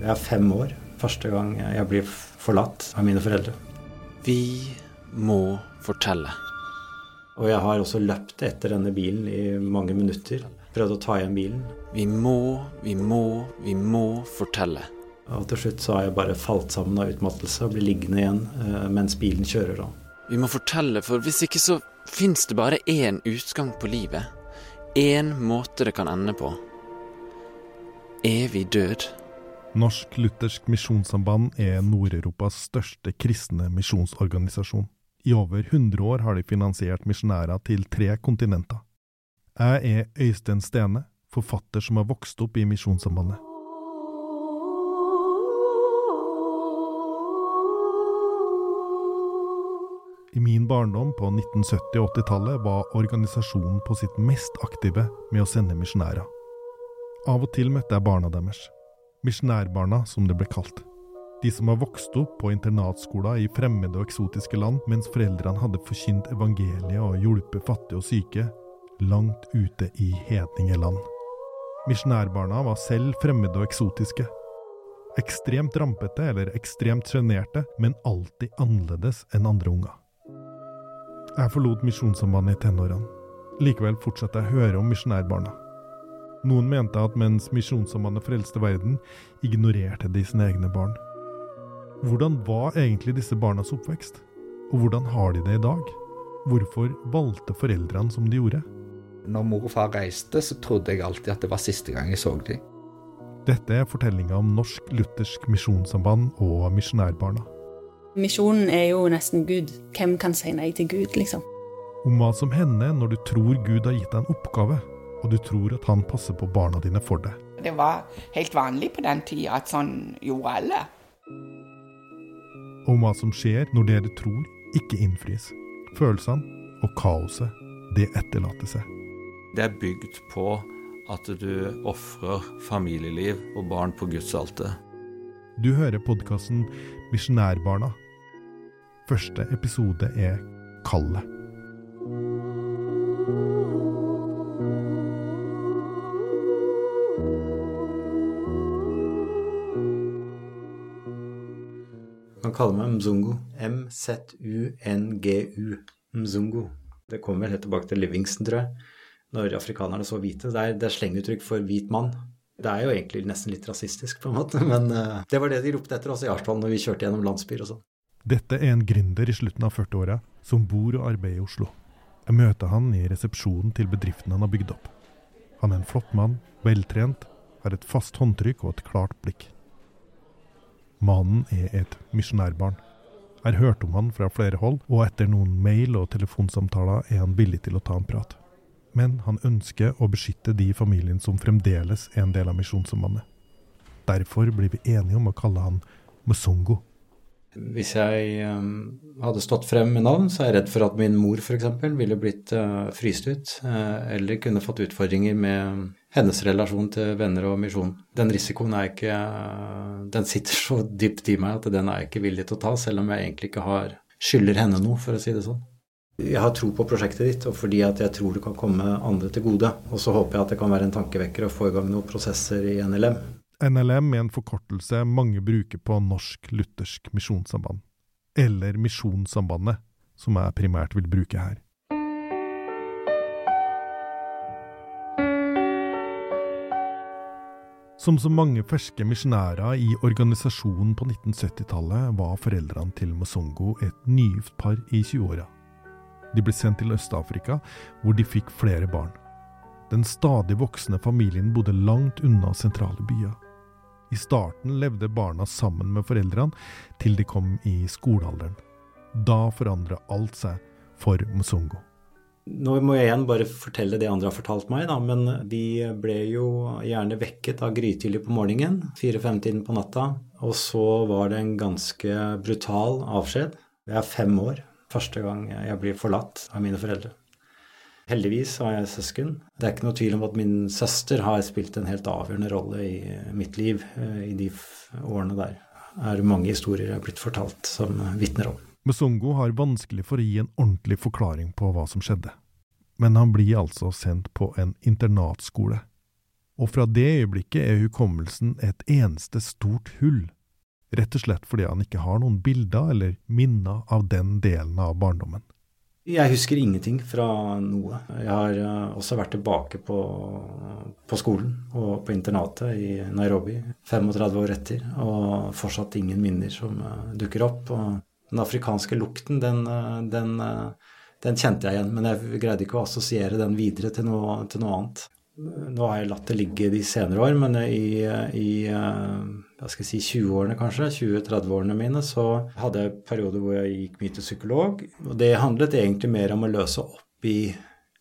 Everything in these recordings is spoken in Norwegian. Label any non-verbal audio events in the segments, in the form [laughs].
Jeg er fem år. Første gang jeg blir forlatt av mine foreldre. Vi må fortelle. Og jeg har også løpt etter denne bilen i mange minutter. Prøvd å ta igjen bilen. Vi må, vi må, vi må fortelle. Og til slutt så har jeg bare falt sammen av utmattelse og blir liggende igjen eh, mens bilen kjører. da. Vi må fortelle, for hvis ikke så fins det bare én utgang på livet. Én måte det kan ende på. Evig død. Norsk Luthersk Misjonssamband er Nord-Europas største kristne misjonsorganisasjon. I over 100 år har de finansiert misjonærer til tre kontinenter. Jeg er Øystein Stene, forfatter som har vokst opp i Misjonssambandet. I min barndom på 1970- og 80-tallet var organisasjonen på sitt mest aktive med å sende misjonærer. Av og til møtte jeg barna deres. Misjonærbarna, som det ble kalt. De som har vokst opp på internatskoler i fremmede og eksotiske land, mens foreldrene hadde forkynt evangeliet og hjulpet fattige og syke, langt ute i hedningeland. Misjonærbarna var selv fremmede og eksotiske. Ekstremt rampete eller ekstremt sjenerte, men alltid annerledes enn andre unger. Jeg forlot Misjonssambandet i tenårene. Likevel fortsatte jeg å høre om misjonærbarna. Noen mente at mens Misjonssambandet frelste verden, ignorerte de sine egne barn. Hvordan var egentlig disse barnas oppvekst? Og hvordan har de det i dag? Hvorfor valgte foreldrene som de gjorde? Når mor og far reiste, så trodde jeg alltid at det var siste gang jeg så dem. Dette er fortellinga om Norsk Luthersk Misjonssamband og misjonærbarna. Misjonen er jo nesten Gud. Hvem kan si nei til Gud, liksom? Om hva som hender når du tror Gud har gitt deg en oppgave, og du tror at han passer på barna dine for deg. Det var helt vanlig på den tida at sånn gjorde alle. Om hva som skjer når det du tror, ikke innfris. Følelsene og kaoset, det etterlater seg. Det er bygd på at du ofrer familieliv og barn på Guds alter. Du hører podkasten Misjonærbarna. Første episode er Kallet. Kan kalle meg Mzungu. M-z-u-n-g-u. Mzungu. Det kommer vel helt tilbake til Livingston, tror jeg. Når afrikanerne så hvite. Det er, det er slenguttrykk for hvit mann. Det er jo egentlig nesten litt rasistisk, på en måte, [laughs] men uh, det var det de ropte etter oss i Arsdal når vi kjørte gjennom landsbyer og sånn. Dette er en gründer i slutten av 40-åra som bor og arbeider i Oslo. Jeg møter han i resepsjonen til bedriften han har bygd opp. Han er en flott mann, veltrent, har et fast håndtrykk og et klart blikk. Mannen er et misjonærbarn. Jeg har hørt om han fra flere hold, og etter noen mail- og telefonsamtaler er han villig til å ta en prat. Men han ønsker å beskytte de i familien som fremdeles er en del av Misjonssambandet. Derfor blir vi enige om å kalle han Musongo. Hvis jeg um, hadde stått frem med navn, så er jeg redd for at min mor f.eks. ville blitt uh, fryst ut, uh, eller kunne fått utfordringer med hennes relasjon til venner og misjon. Den risikoen er ikke Den sitter så dypt i meg at den er jeg ikke villig til å ta, selv om jeg egentlig ikke har skylder henne noe, for å si det sånn. Jeg har tro på prosjektet ditt, og fordi at jeg tror det kan komme andre til gode. Og så håper jeg at det kan være en tankevekker å få i gang noen prosesser i NLM. NLM er en forkortelse mange bruker på Norsk Luthersk Misjonssamband. Eller Misjonssambandet, som jeg primært vil bruke her. Som så mange ferske misjonærer i organisasjonen på 1970-tallet, var foreldrene til Mosongo et nygift par i 20-åra. De ble sendt til Øst-Afrika, hvor de fikk flere barn. Den stadig voksende familien bodde langt unna sentrale byer. I starten levde barna sammen med foreldrene til de kom i skolealderen. Da forandra alt seg for Mosongo. Nå må jeg igjen bare fortelle det andre har fortalt meg, da, men de ble jo gjerne vekket av grytidlig på morgenen, fire-fem-tiden på natta, og så var det en ganske brutal avskjed. Jeg er fem år, første gang jeg blir forlatt av mine foreldre. Heldigvis har jeg søsken. Det er ikke noe tvil om at min søster har spilt en helt avgjørende rolle i mitt liv i de årene der. Det er mange historier jeg har blitt fortalt som vitner om. Mosongo har vanskelig for å gi en ordentlig forklaring på hva som skjedde. Men han blir altså sendt på en internatskole. Og fra det øyeblikket er hukommelsen et eneste stort hull, rett og slett fordi han ikke har noen bilder eller minner av den delen av barndommen. Jeg husker ingenting fra noe. Jeg har eh, også vært tilbake på, på skolen og på internatet i Nairobi 35 år etter, og fortsatt ingen minner som eh, dukker opp. Og den afrikanske lukten, den, eh, den, den, kjente jeg igjen, men jeg greide ikke å assosiere den videre til noe, til noe annet. Nå har jeg latt det ligge de senere år, men i, i jeg skal si, 20-årene kanskje, 20-30-årene mine, så hadde jeg perioder hvor jeg gikk mye til psykolog. Og det handlet egentlig mer om å løse opp i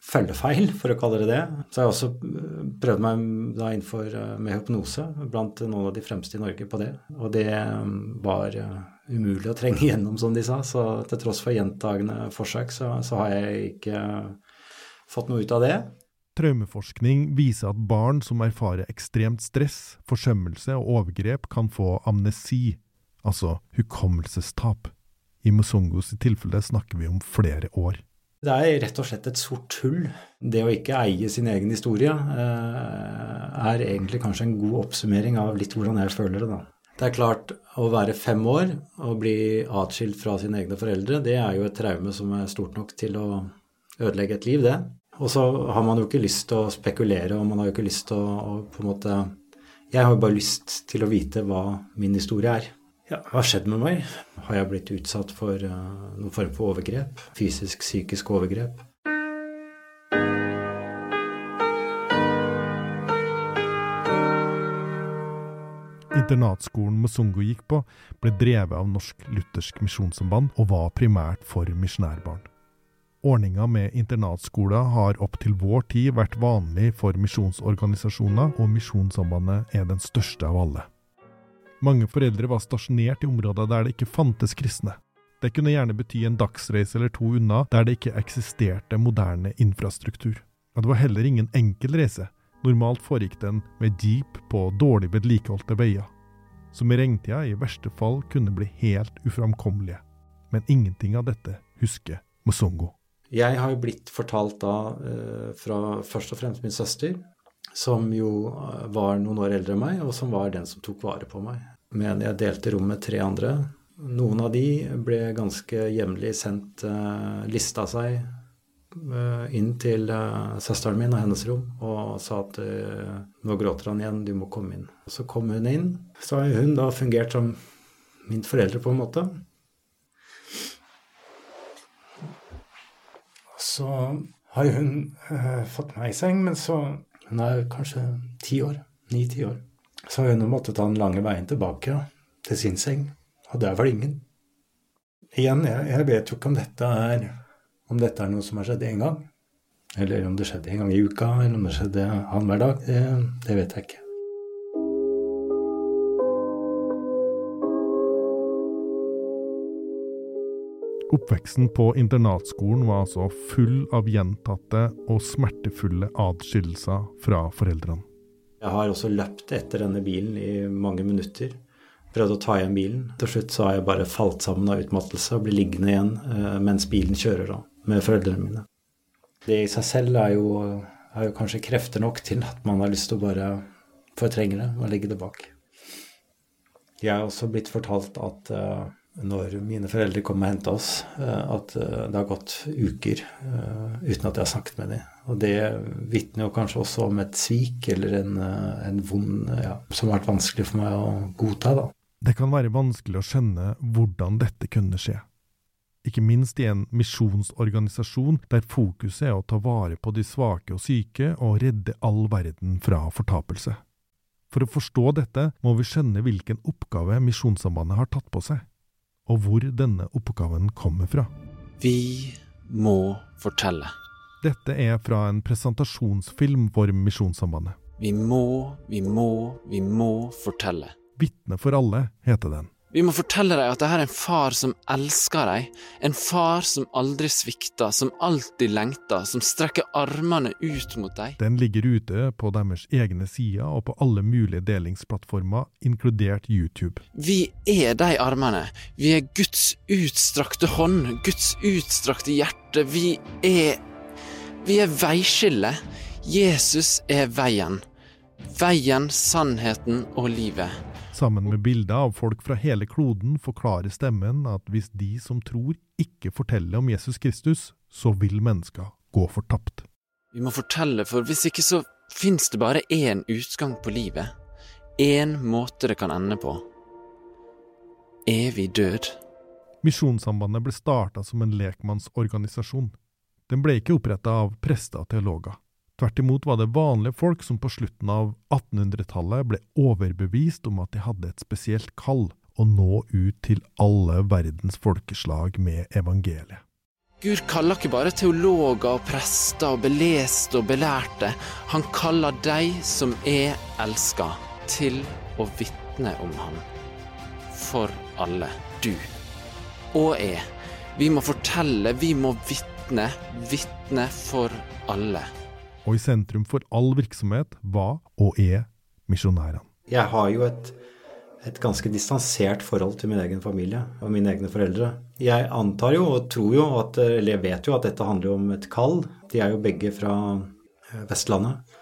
følgefeil, for å kalle det det. Så jeg også eh, prøvd meg da innenfor eh, med hypnose blant noen av de fremste i Norge på det. Og det var eh, umulig å trenge [laughs] gjennom, som de sa. Så til tross for gjentagende forsøk, så, så har jeg ikke fått noe ut av det. Traumeforskning viser at barn som erfarer ekstremt stress, forsømmelse og overgrep, kan få amnesi, altså hukommelsestap. I Musungos tilfelle snakker vi om flere år. Det er rett og slett et sort hull. Det å ikke eie sin egen historie eh, er egentlig kanskje en god oppsummering av litt hvordan jeg føler det, da. Det er klart, å være fem år og bli atskilt fra sine egne foreldre, det er jo et traume som er stort nok til å ødelegge et liv, det. Og så har man jo ikke lyst til å spekulere, og man har jo ikke lyst til å, på en måte Jeg har jo bare lyst til å vite hva min historie er. Ja, hva har skjedd med meg? Har jeg blitt utsatt for uh, noen form for overgrep? Fysisk, psykisk overgrep? Internatskolen Mosungo gikk på, ble drevet av Norsk Luthersk Misjonssamband og var primært for misjonærbarn. Ordninga med internatskoler har opp til vår tid vært vanlig for misjonsorganisasjoner, og Misjonssambandet er den største av alle. Mange foreldre var stasjonert i områder der det ikke fantes kristne. Det kunne gjerne bety en dagsreise eller to unna, der det ikke eksisterte moderne infrastruktur. Og det var heller ingen enkel reise. Normalt foregikk den med jeep på dårlig vedlikeholdte veier, som i regntida i verste fall kunne bli helt uframkommelige. Men ingenting av dette husker Musongo. Jeg har jo blitt fortalt da eh, fra først og fremst min søster, som jo eh, var noen år eldre enn meg, og som var den som tok vare på meg. Men jeg delte rom med tre andre. Noen av de ble ganske jevnlig sendt uh, lista seg inn til uh, søsteren min og hennes rom og sa at uh, nå gråter han igjen, du må komme inn. Så kom hun inn. Så har hun da fungert som min foreldre på en måte. så har hun eh, fått meg i seng, men så Hun er kanskje ti år. Ni-ti år. Så har hun måttet ta den lange veien tilbake til sin seng, og der var det ingen. Igjen, jeg, jeg vet jo ikke om dette er om dette er noe som har skjedd én gang, eller om det skjedde en gang i uka, eller om det skjedde annenhver dag. Det, det vet jeg ikke. Oppveksten på internatskolen var altså full av gjentatte og smertefulle adskillelser fra foreldrene. Jeg har også løpt etter denne bilen i mange minutter. Prøvde å ta igjen bilen. Til slutt så har jeg bare falt sammen av utmattelse og blir liggende igjen eh, mens bilen kjører da, med foreldrene mine. Det i seg selv er jo, er jo kanskje krefter nok til at man har lyst til å bare fortrenge det og legge det bak. Jeg har også blitt fortalt at uh, når mine foreldre kom og henta oss, uh, at uh, det har gått uker uten at jeg har snakket med dem. Og det vitner jo kanskje også om et svik eller en, en vond ja, som har vært vanskelig for meg å godta. da. Det kan være vanskelig å skjønne hvordan dette kunne skje. Ikke minst i en misjonsorganisasjon der fokuset er å ta vare på de svake og syke og redde all verden fra fortapelse. For å forstå dette må vi skjønne hvilken oppgave Misjonssambandet har tatt på seg og hvor denne oppgaven kommer fra. Vi må fortelle. Dette er fra en presentasjonsfilm for Misjonssambandet. Vi må, vi må, vi må fortelle. Vitne for alle heter den. Vi må fortelle dem at det her er en far som elsker dem. En far som aldri svikter, som alltid lengter, som strekker armene ut mot dem. Den ligger ute på deres egne sider og på alle mulige delingsplattformer, inkludert YouTube. Vi er de armene. Vi er Guds utstrakte hånd, Guds utstrakte hjerte. Vi er Vi er veiskillet. Jesus er veien. Veien, sannheten og livet. Sammen med bilder av folk fra hele kloden forklarer stemmen at hvis de som tror, ikke forteller om Jesus Kristus, så vil mennesker gå fortapt. Vi må fortelle, for hvis ikke så fins det bare én utgang på livet. Én måte det kan ende på. Evig død. Misjonssambandet ble starta som en lekmannsorganisasjon. Den ble ikke oppretta av prester og teologer. Tvert imot var det vanlige folk som på slutten av 1800-tallet ble overbevist om at de hadde et spesielt kall å nå ut til alle verdens folkeslag med evangeliet. Gud kaller ikke bare teologer og prester og beleste og belærte. Han kaller deg som er elska, til å vitne om ham. For alle. Du. Og jeg. Vi må fortelle, vi må vitne. Vitne for alle. Og i sentrum for all virksomhet var og er misjonærene. Jeg har jo et, et ganske distansert forhold til min egen familie og mine egne foreldre. Jeg antar jo og tror jo at, eller jeg vet jo at dette handler om et kall. De er jo begge fra eh, Vestlandet.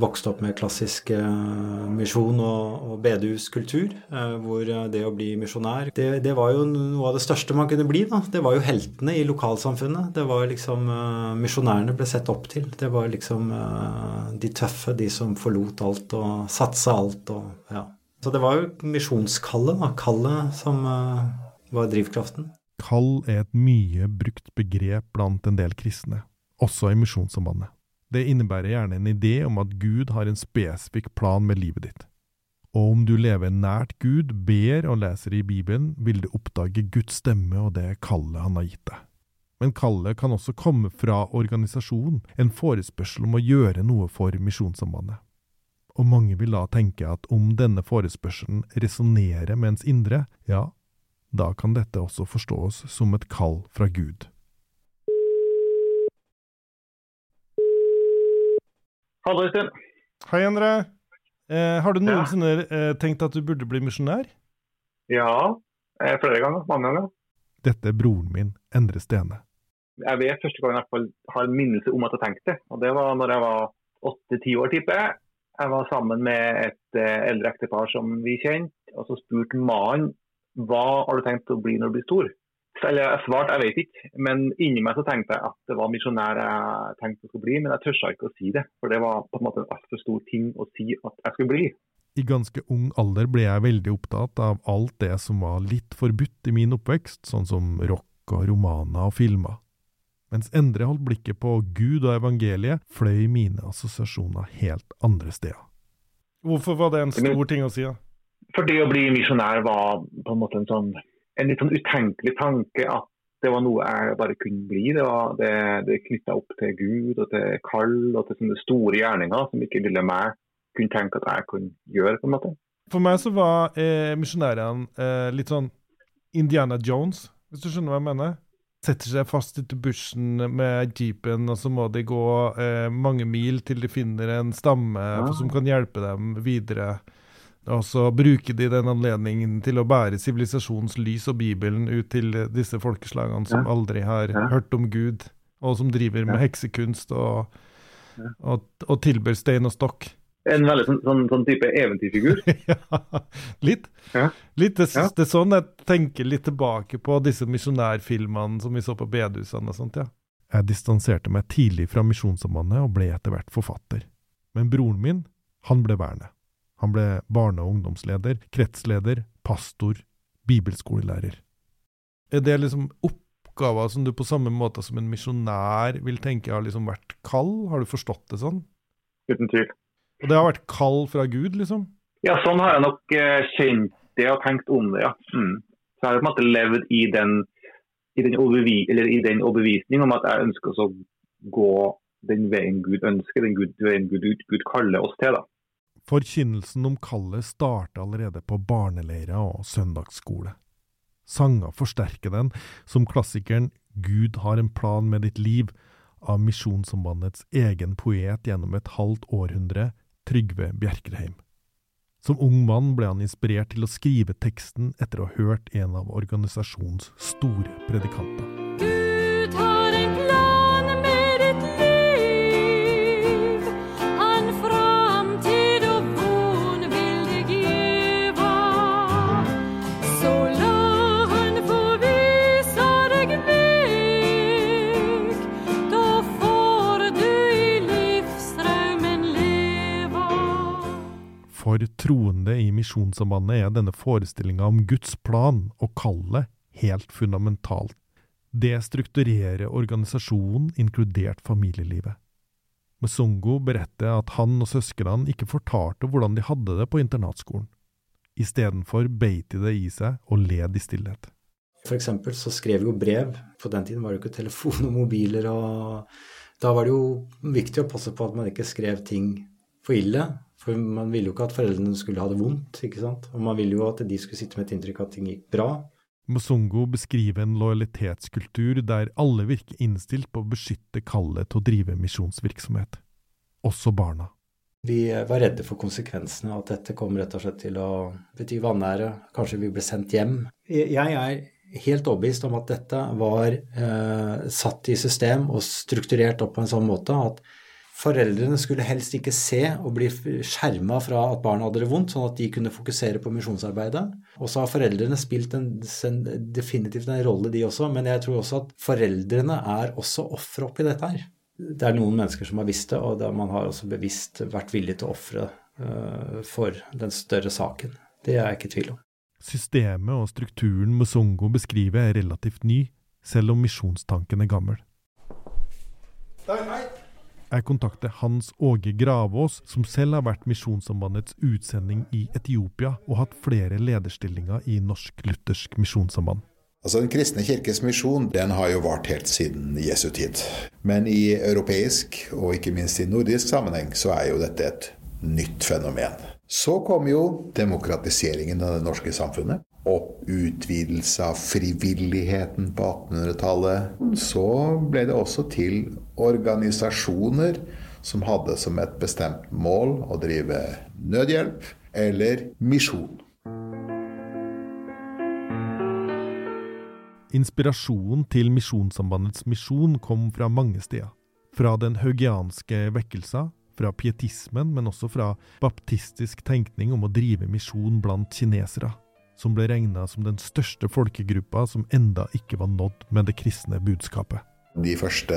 Vokst opp med klassisk eh, misjon og, og bedehuskultur, eh, hvor eh, det å bli misjonær det, det var jo noe av det største man kunne bli. da. Det var jo heltene i lokalsamfunnet. Det var liksom Misjonærene ble sett opp til. Det var liksom de tøffe, de som forlot alt og satsa alt og ja. Så det var jo misjonskallet, da. Kallet som var drivkraften. Kall er et mye brukt begrep blant en del kristne, også i Misjonssambandet. Det innebærer gjerne en idé om at Gud har en spesifikk plan med livet ditt. Og om du lever nært Gud, ber og leser i Bibelen, vil du oppdage Guds stemme og det kallet han har gitt deg. Men kallet kan også komme fra organisasjonen, en forespørsel om å gjøre noe for Misjonssambandet. Og mange vil da tenke at om denne forespørselen resonnerer med ens indre, ja, da kan dette også forstås som et kall fra Gud. Hallo, Øystein. Hei, Endre. Eh, har du noensinne ja. tenkt at du burde bli misjonær? Ja, eh, flere ganger. Mange ganger. Dette er broren min, Endre Stene. Jeg vet første gang jeg har en minnelse om at jeg tenkte det. Og det var når jeg var åtte-ti år, tipper jeg. Jeg var sammen med et eh, eldre ektepar som vi kjente, og så spurte mannen hva har du tenkt å bli når du blir stor? Eller jeg svarte jeg vet ikke, men inni meg så tenkte jeg at det var misjonær jeg tenkte å skulle bli, men jeg tørsa ikke å si det. For det var på en måte en altfor stor ting å si at jeg skulle bli. I ganske ung alder ble jeg veldig opptatt av alt det som var litt forbudt i min oppvekst, sånn som rock og romaner og filmer. Mens Endre holdt blikket på Gud og evangeliet, fløy mine assosiasjoner helt andre steder. Hvorfor var det en stor ting å si? da? For det å bli misjonær var på en måte en sånn en litt sånn utenkelig tanke at det var noe jeg bare kunne bli. Det, var, det, det knytta opp til Gud og til kall og til sånne store gjerninger som ikke lille meg kunne tenke at jeg kunne gjøre. på en måte. For meg så var eh, misjonærene eh, litt sånn Indiana Jones, hvis du skjønner hva jeg mener. Setter seg fast i bushen med jeepen, og så må de gå eh, mange mil til de finner en stamme Ja. som kan hjelpe dem videre. Og så bruker de den anledningen til å bære sivilisasjonens lys og Bibelen ut til disse folkeslagene som Ja. aldri har Ja. hørt om Gud, og som driver med Ja. heksekunst og, og, og tilber stein og stokk. En veldig sånn, sånn, sånn type eventyrfigur. [laughs] ja, litt. Ja. litt det, Ja. det er sånn jeg tenker litt tilbake på disse misjonærfilmene som vi så på bedehusene og sånt, ja. Jeg distanserte meg tidlig fra Misjonssambandet og ble etter hvert forfatter. Men broren min, han ble vernet. Han ble barne- og ungdomsleder, kretsleder, pastor, bibelskolelærer. Er det liksom oppgaver som du på samme måte som en misjonær vil tenke har liksom vært kall? Har du forstått det sånn? Uten tvil. Og det har vært kall fra Gud, liksom? Ja, sånn har jeg nok eh, kjent det og tenkt om det, ja. Mm. Så jeg har på en måte levd i den, i den, overvi, eller i den overbevisning om at jeg ønsker å gå den veien Gud ønsker, den Gud, veien Gud, Gud kaller oss til. da. Forkynnelsen om kallet starter allerede på barneleirer og søndagsskole. Sanger forsterker den, som klassikeren Gud har en plan med ditt liv, av Misjonssambandets egen poet gjennom et halvt århundre, Trygve Bjerkreim. Som ung mann ble han inspirert til å skrive teksten etter å ha hørt en av organisasjonens store predikanter. Misjonssambandet er denne forestillinga om Guds plan og kallet helt fundamentalt. Det strukturerer organisasjonen, inkludert familielivet. Mesongo beretter at han og søsknene ikke fortalte hvordan de hadde det på internatskolen. Istedenfor beit de det i seg og led i stillhet. For eksempel så skrev vi jo brev. På den tiden var det jo ikke telefon og mobiler. og Da var det jo viktig å passe på at man ikke skrev ting for ille. For man ville jo ikke at foreldrene skulle ha det vondt. ikke sant? Og man ville jo at de skulle sitte med et inntrykk av at ting gikk bra. Mosongo beskriver en lojalitetskultur der alle virker innstilt på å beskytte kallet til å drive misjonsvirksomhet. Også barna. Vi var redde for konsekvensene, at dette kom rett og slett til å bety vanære. Kanskje vi ble sendt hjem. Jeg er helt overbevist om at dette var eh, satt i system og strukturert opp på en sånn måte at foreldrene skulle helst ikke se og bli skjerma fra at barna hadde det vondt, sånn at de kunne fokusere på misjonsarbeidet. Og så har foreldrene spilt en, en, definitivt en rolle, de også, men jeg tror også at foreldrene er også ofre oppi dette her. Det er noen mennesker som har visst det, og man har også bevisst vært villig til å ofre uh, for den større saken. Det er jeg ikke i tvil om. Systemet og strukturen Musongo beskriver er relativt ny, selv om misjonstanken er gammel. Jeg kontakter Hans Åge Gravås, som selv har vært Misjonssambandets utsending i Etiopia og hatt flere lederstillinger i Norsk Luthersk Misjonssamband. Altså Den kristne kirkes misjon den har jo vart helt siden Jesu tid. Men i europeisk, og ikke minst i nordisk sammenheng, så er jo dette et nytt fenomen. Så kom jo demokratiseringen av det norske samfunnet. Og utvidelse av frivilligheten på 1800-tallet. Så ble det også til organisasjoner som hadde som et bestemt mål å drive nødhjelp eller misjon. Inspirasjonen til Misjonssambandets misjon kom fra mange steder. Fra den haugianske vekkelsa, fra pietismen, men også fra baptistisk tenkning om å drive misjon blant kinesere, som ble regna som den største folkegruppa som enda ikke var nådd med det kristne budskapet. De første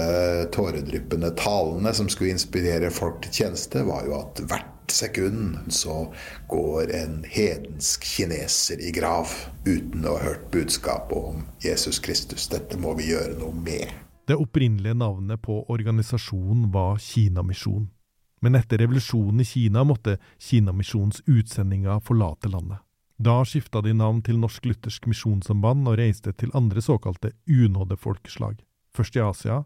tåredryppende talene som skulle inspirere folk til tjeneste, var jo at hvert sekund så går en hedensk kineser i grav uten å ha hørt budskapet om Jesus Kristus. Dette må vi gjøre noe med. Det opprinnelige navnet på organisasjonen var Kinamisjon men etter revolusjonen i Kina måtte Kinamisjonens utsendinger forlate landet. Da skifta de navn til Norsk Luthersk Misjonssamband og reiste til andre såkalte unådde folkeslag, først i Asia,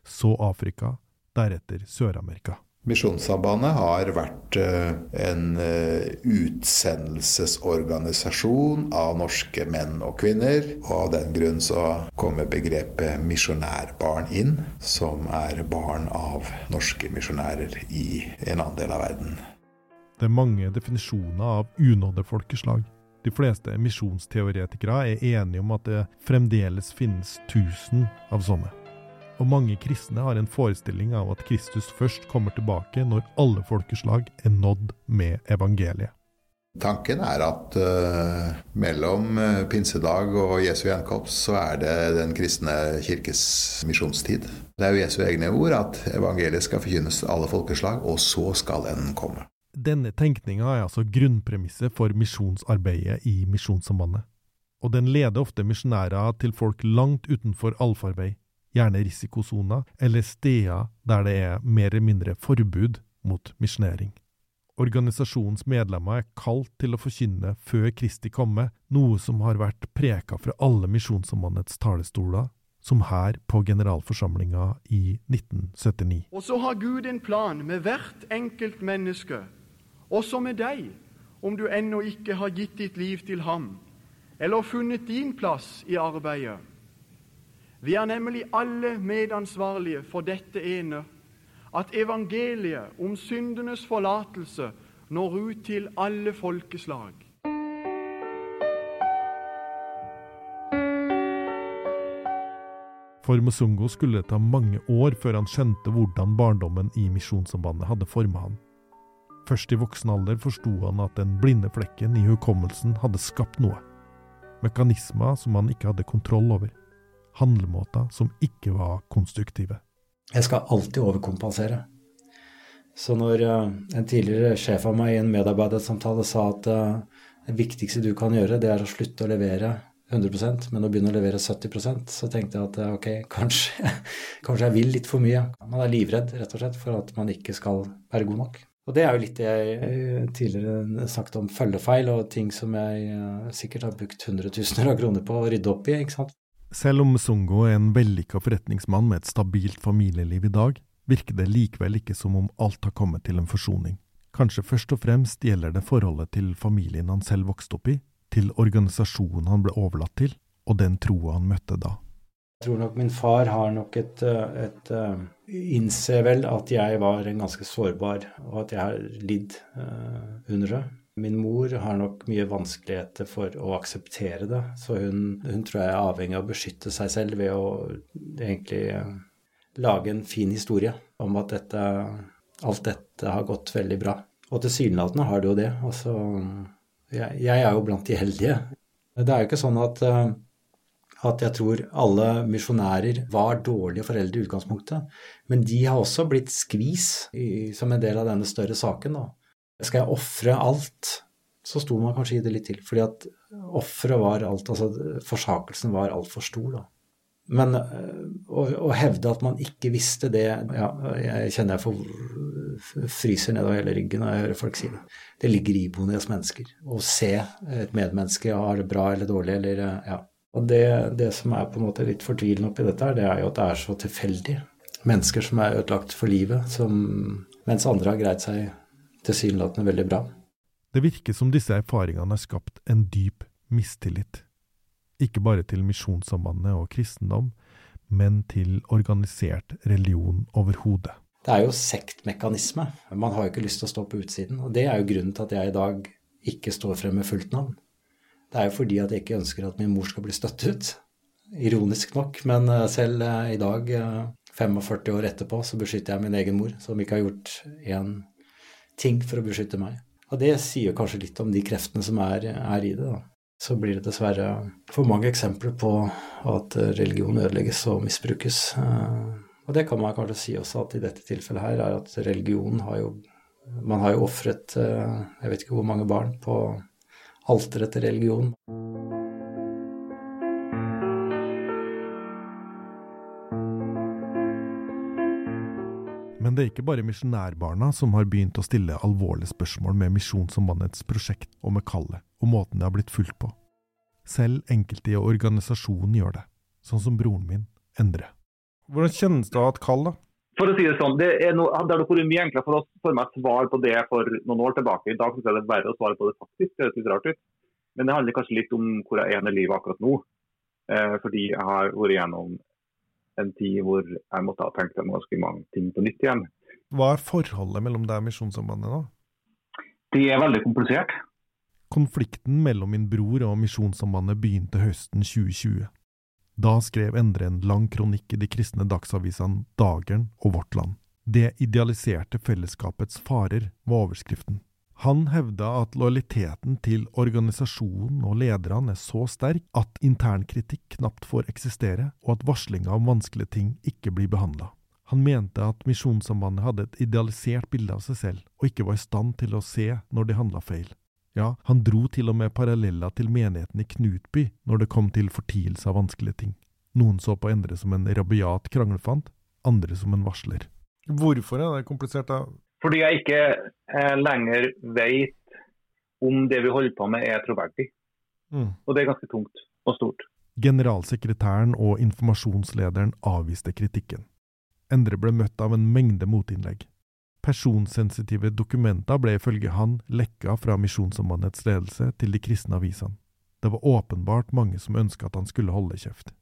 så Afrika, deretter Sør-Amerika. Misjonssambandet har vært eh, en eh, utsendelsesorganisasjon av norske menn og kvinner. Og av den grunn så kommer begrepet misjonærbarn inn, som er barn av norske misjonærer i en annen del av verden. Det er mange definisjoner av unådde folkeslag. De fleste misjonsteoretikere er enige om at det fremdeles finnes tusen av sånne og mange kristne har en forestilling av at Kristus først kommer tilbake når alle folkeslag er nådd med evangeliet. Tanken er at uh, mellom uh, pinsedag og Jesu gjenkomst så er det den kristne kirkes misjonstid. Det er jo Jesu egne ord at evangeliet skal forkynnes til alle folkeslag, og så skal enden komme. Denne tenkninga er altså grunnpremisset for misjonsarbeidet i Misjonssambandet. Og den leder ofte misjonærer til folk langt utenfor allfarvei, gjerne risikosoner eller steder der det er mer eller mindre forbud mot misjonering. Organisasjonens medlemmer er kalt til å forkynne før Kristi komme, noe som har vært preka fra alle Misjonssambandets talerstoler, som her på generalforsamlinga i 1979. Og så har Gud en plan med hvert enkelt menneske, også med deg, om du ennå ikke har gitt ditt liv til ham, eller funnet din plass i arbeidet. Vi er nemlig alle medansvarlige for dette ene, at evangeliet om syndenes forlatelse når ut til alle folkeslag. For Musungo skulle det ta mange år før han skjønte hvordan barndommen i Misjonssambandet hadde forma han. Først i voksen alder forsto han at den blinde flekken i hukommelsen hadde skapt noe. Mekanismer som han ikke hadde kontroll over handlemåter som ikke var konstruktive. Jeg skal alltid overkompensere. Så når uh, en tidligere sjef av meg i en medarbeidersamtale sa at uh, det viktigste du kan gjøre, det er å slutte å levere 100% men å begynne å levere 70% så tenkte jeg at ok, [laughs] kanskje, kanskje jeg vil litt for mye. Man er livredd rett og slett for at man ikke skal være god nok. Og det er jo litt det jeg tidligere snakket om følgefeil, og ting som jeg sikkert har brukt hundretusener av kroner på å rydde opp i. ikke sant? Selv om Sungo er en vellykka forretningsmann med et stabilt familieliv i dag, virker det likevel ikke som om alt har kommet til en forsoning. Kanskje først og fremst gjelder det forholdet til familien han selv vokste opp i, til organisasjonen han ble overlatt til, og den troa han møtte da. Jeg tror nok min far har nok et, et, et Innser vel at jeg var en ganske sårbar, og at jeg har lidd uh, under det. Min mor har nok mye vanskeligheter for å akseptere det, så hun, hun tror jeg er avhengig av å beskytte seg selv ved å egentlig uh, lage en fin historie om at dette, alt dette har gått veldig bra. Og tilsynelatende har det jo det. Altså, jeg, jeg, er jo blant de heldige. Det er jo ikke sånn at, eh, at jeg tror alle misjonærer var dårlige foreldre i utgangspunktet. Men de har også blitt skvis i, som en del av denne større saken. Da. Skal jeg ofre alt, så sto man kanskje i det litt til. Fordi at offeret var alt, altså forsakelsen var altfor stor. da. Men eh, å, å, hevde at man ikke visste det ja, Jeg kjenner jeg får fryser nedover hele ryggen når jeg hører folk si det. Det ligger iboende i oss mennesker. Å se et medmenneske har det bra eller dårlig eller eh, ja. Og det, det, som er på en måte litt fortvilende oppi dette, her, det er jo at det er så tilfeldig. Mennesker som er ødelagt for livet, som, mens andre har greid seg tilsynelatende veldig bra. Det virker som disse erfaringene har skapt en dyp mistillit ikke bare til Misjonssambandet og kristendom, men til organisert religion overhodet. Det er jo sektmekanisme. Man har jo ikke lyst til å stå på utsiden. Og det er jo grunnen til at jeg i dag ikke står frem med fullt navn. Det er jo fordi at jeg ikke ønsker at min mor skal bli støtt ut. Ironisk nok, men eh, selv eh, i dag, 45 eh, år etterpå, så beskytter jeg min egen mor, som ikke har gjort én ting for å beskytte meg. Og det sier kanskje litt om de kreftene som er, er i det. da så blir det dessverre for mange eksempler på at religion ødelegges og misbrukes. Eh, og det kan man kanskje si også at i dette tilfellet her er at religion har jo Man har jo ofret eh, jeg vet ikke hvor mange barn på alteret til religion. Men det er ikke bare misjonærbarna som har begynt å stille alvorlige spørsmål med Misjonssambandets prosjekt og med kallet og måten det har blitt fulgt på. Selv enkelte i organisasjonen gjør det, sånn som broren min, Endre. Hvordan kjennes det å ha et kall, da? For å si Det sånn, det, er no, det hadde vært mye enklere for oss for meg å svare på det for noen år tilbake. I dag syns jeg det er verre å svare på det faktisk. Det høres litt rart ut. Men det handler kanskje litt om hvor jeg er i livet akkurat nå. Eh, fordi jeg har vært gjennom en tid hvor jeg måtte ha tenkt meg ganske mange ting på nytt igjen. Hva er forholdet mellom deg og Misjonssambandet nå? Det er veldig komplisert. Konflikten mellom min bror og Misjonssambandet begynte høsten 2020. Da skrev Endre en lang kronikk i de kristne dagsavisene Dageren og Vårt Land. Det idealiserte fellesskapets farer var overskriften. Han hevda at lojaliteten til organisasjonen og lederne er så sterk at internkritikk knapt får eksistere, og at varslinga om vanskelige ting ikke blir behandla. Han mente at Misjonssambandet hadde et idealisert bilde av seg selv, og ikke var i stand til å se når de handla feil. Ja, han dro til og med paralleller til menigheten i Knutby når det kom til fortielse av vanskelige ting. Noen så på Endre som en rabiat kranglefant, andre som en varsler. Hvorfor er det komplisert, da? Fordi jeg ikke lenger vet om det vi holder på med er troverdig. Mm. Og det er ganske tungt og stort. Generalsekretæren og informasjonslederen avviste kritikken. Endre ble møtt av en mengde motinnlegg. Personsensitive dokumenter ble ifølge han lekka fra Misjonssambandets ledelse til de kristne avisene. Det var åpenbart mange som ønska at han skulle holde kjeft.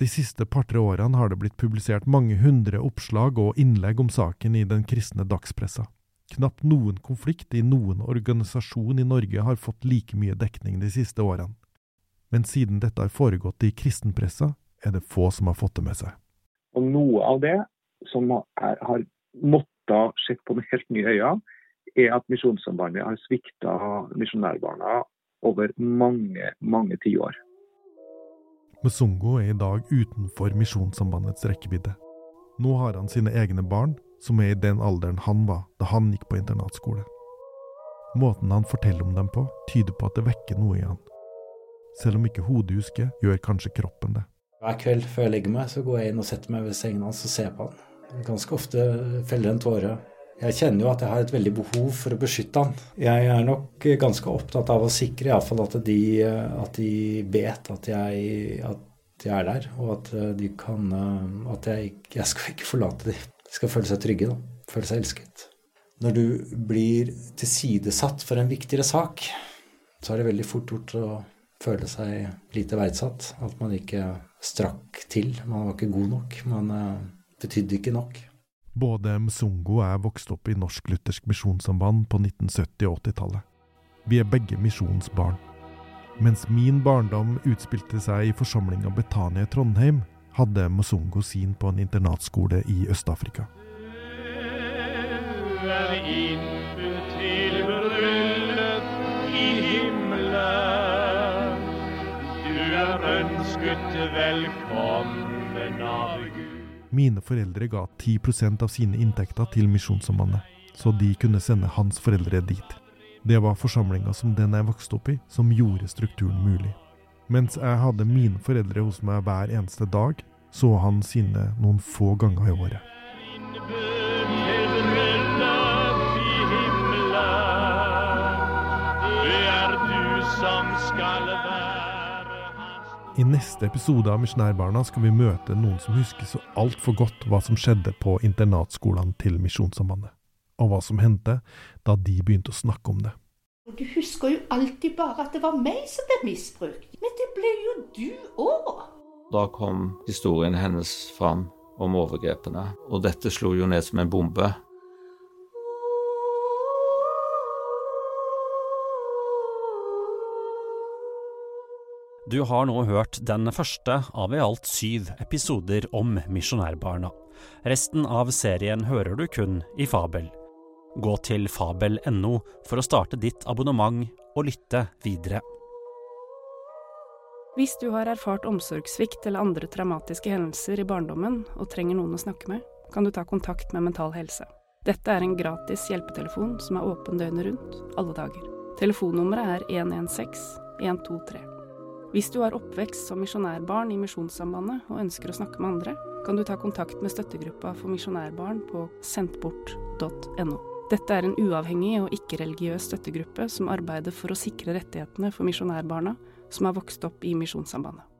De siste par-tre årene har det blitt publisert mange hundre oppslag og innlegg om saken i den kristne dagspressa. Knapt noen konflikt i noen organisasjon i Norge har fått like mye dekning de siste årene. Men siden dette har foregått i kristenpressa, er det få som har fått det med seg. Og Noe av det som er, har måttet sett på med helt nye øyne, er at Misjonssambandet har svikta misjonærbarna over mange, mange tiår. Musungo er i dag utenfor Misjonssambandets rekkevidde. Nå har han sine egne barn, som er i den alderen han var da han gikk på internatskole. Måten han forteller om dem på, tyder på at det vekker noe i han. Selv om ikke hodet husker, gjør kanskje kroppen det. Hver kveld før jeg legger meg, så går jeg inn og setter meg ved sengen hans og ser på han. Ganske ofte feller en tåre. Jeg kjenner jo at jeg har et veldig behov for å beskytte han. Jeg er nok ganske opptatt av å sikre iallfall at, de, at de vet at jeg, at jeg er der, og at de kan At jeg, jeg skal ikke forlate dem. Skal føle seg trygge, da. Føle seg elsket. Når du blir tilsidesatt for en viktigere sak, så er det veldig fort gjort å føle seg lite verdsatt. At man ikke strakk til. Man var ikke god nok. Man betydde ikke nok. Både Mzungo er vokst opp i Norsk-Luthersk Misjonssamband på 1970- og 80-tallet. Vi er begge misjonsbarn. Mens min barndom utspilte seg i forsamlinga Betania i Trondheim, hadde Mzungo sin på en internatskole i Øst-Afrika. Mine foreldre ga 10% av sine inntekter til Misjonssambandet, så de kunne sende hans foreldre dit. Det var forsamlinga som den jeg vokste opp i, som gjorde strukturen mulig. Mens jeg hadde mine foreldre hos meg hver eneste dag, så han sine noen få ganger i året. I neste episode av Misjonærbarna skal vi møte noen som husker så altfor godt hva som skjedde på internatskolene til Misjonssambandet, og hva som hendte da de begynte å snakke om det. Og Du husker jo alltid bare at det var meg som ble misbrukt. Men det ble jo du òg. Da kom historien hennes fram om overgrepene, og dette slo jo ned som en bombe. Du har nå hørt den første av i alt syv episoder om misjonærbarna. Resten av serien hører du kun i Fabel. Gå til fabel.no for å starte ditt abonnement og lytte videre. Hvis du har erfart omsorgssvikt eller andre traumatiske hendelser i barndommen og trenger noen å snakke med, kan du ta kontakt med Mental Helse. Dette er en gratis hjelpetelefon som er åpen døgnet rundt, alle dager. Telefonnummeret er 116 123. Hvis du har oppvekst som misjonærbarn i Misjonssambandet og ønsker å snakke med andre, kan du ta kontakt med støttegruppa for misjonærbarn på sendtbort.no. Dette er en uavhengig og ikke-religiøs støttegruppe som arbeider for å sikre rettighetene for misjonærbarna som har vokst opp i Misjonssambandet.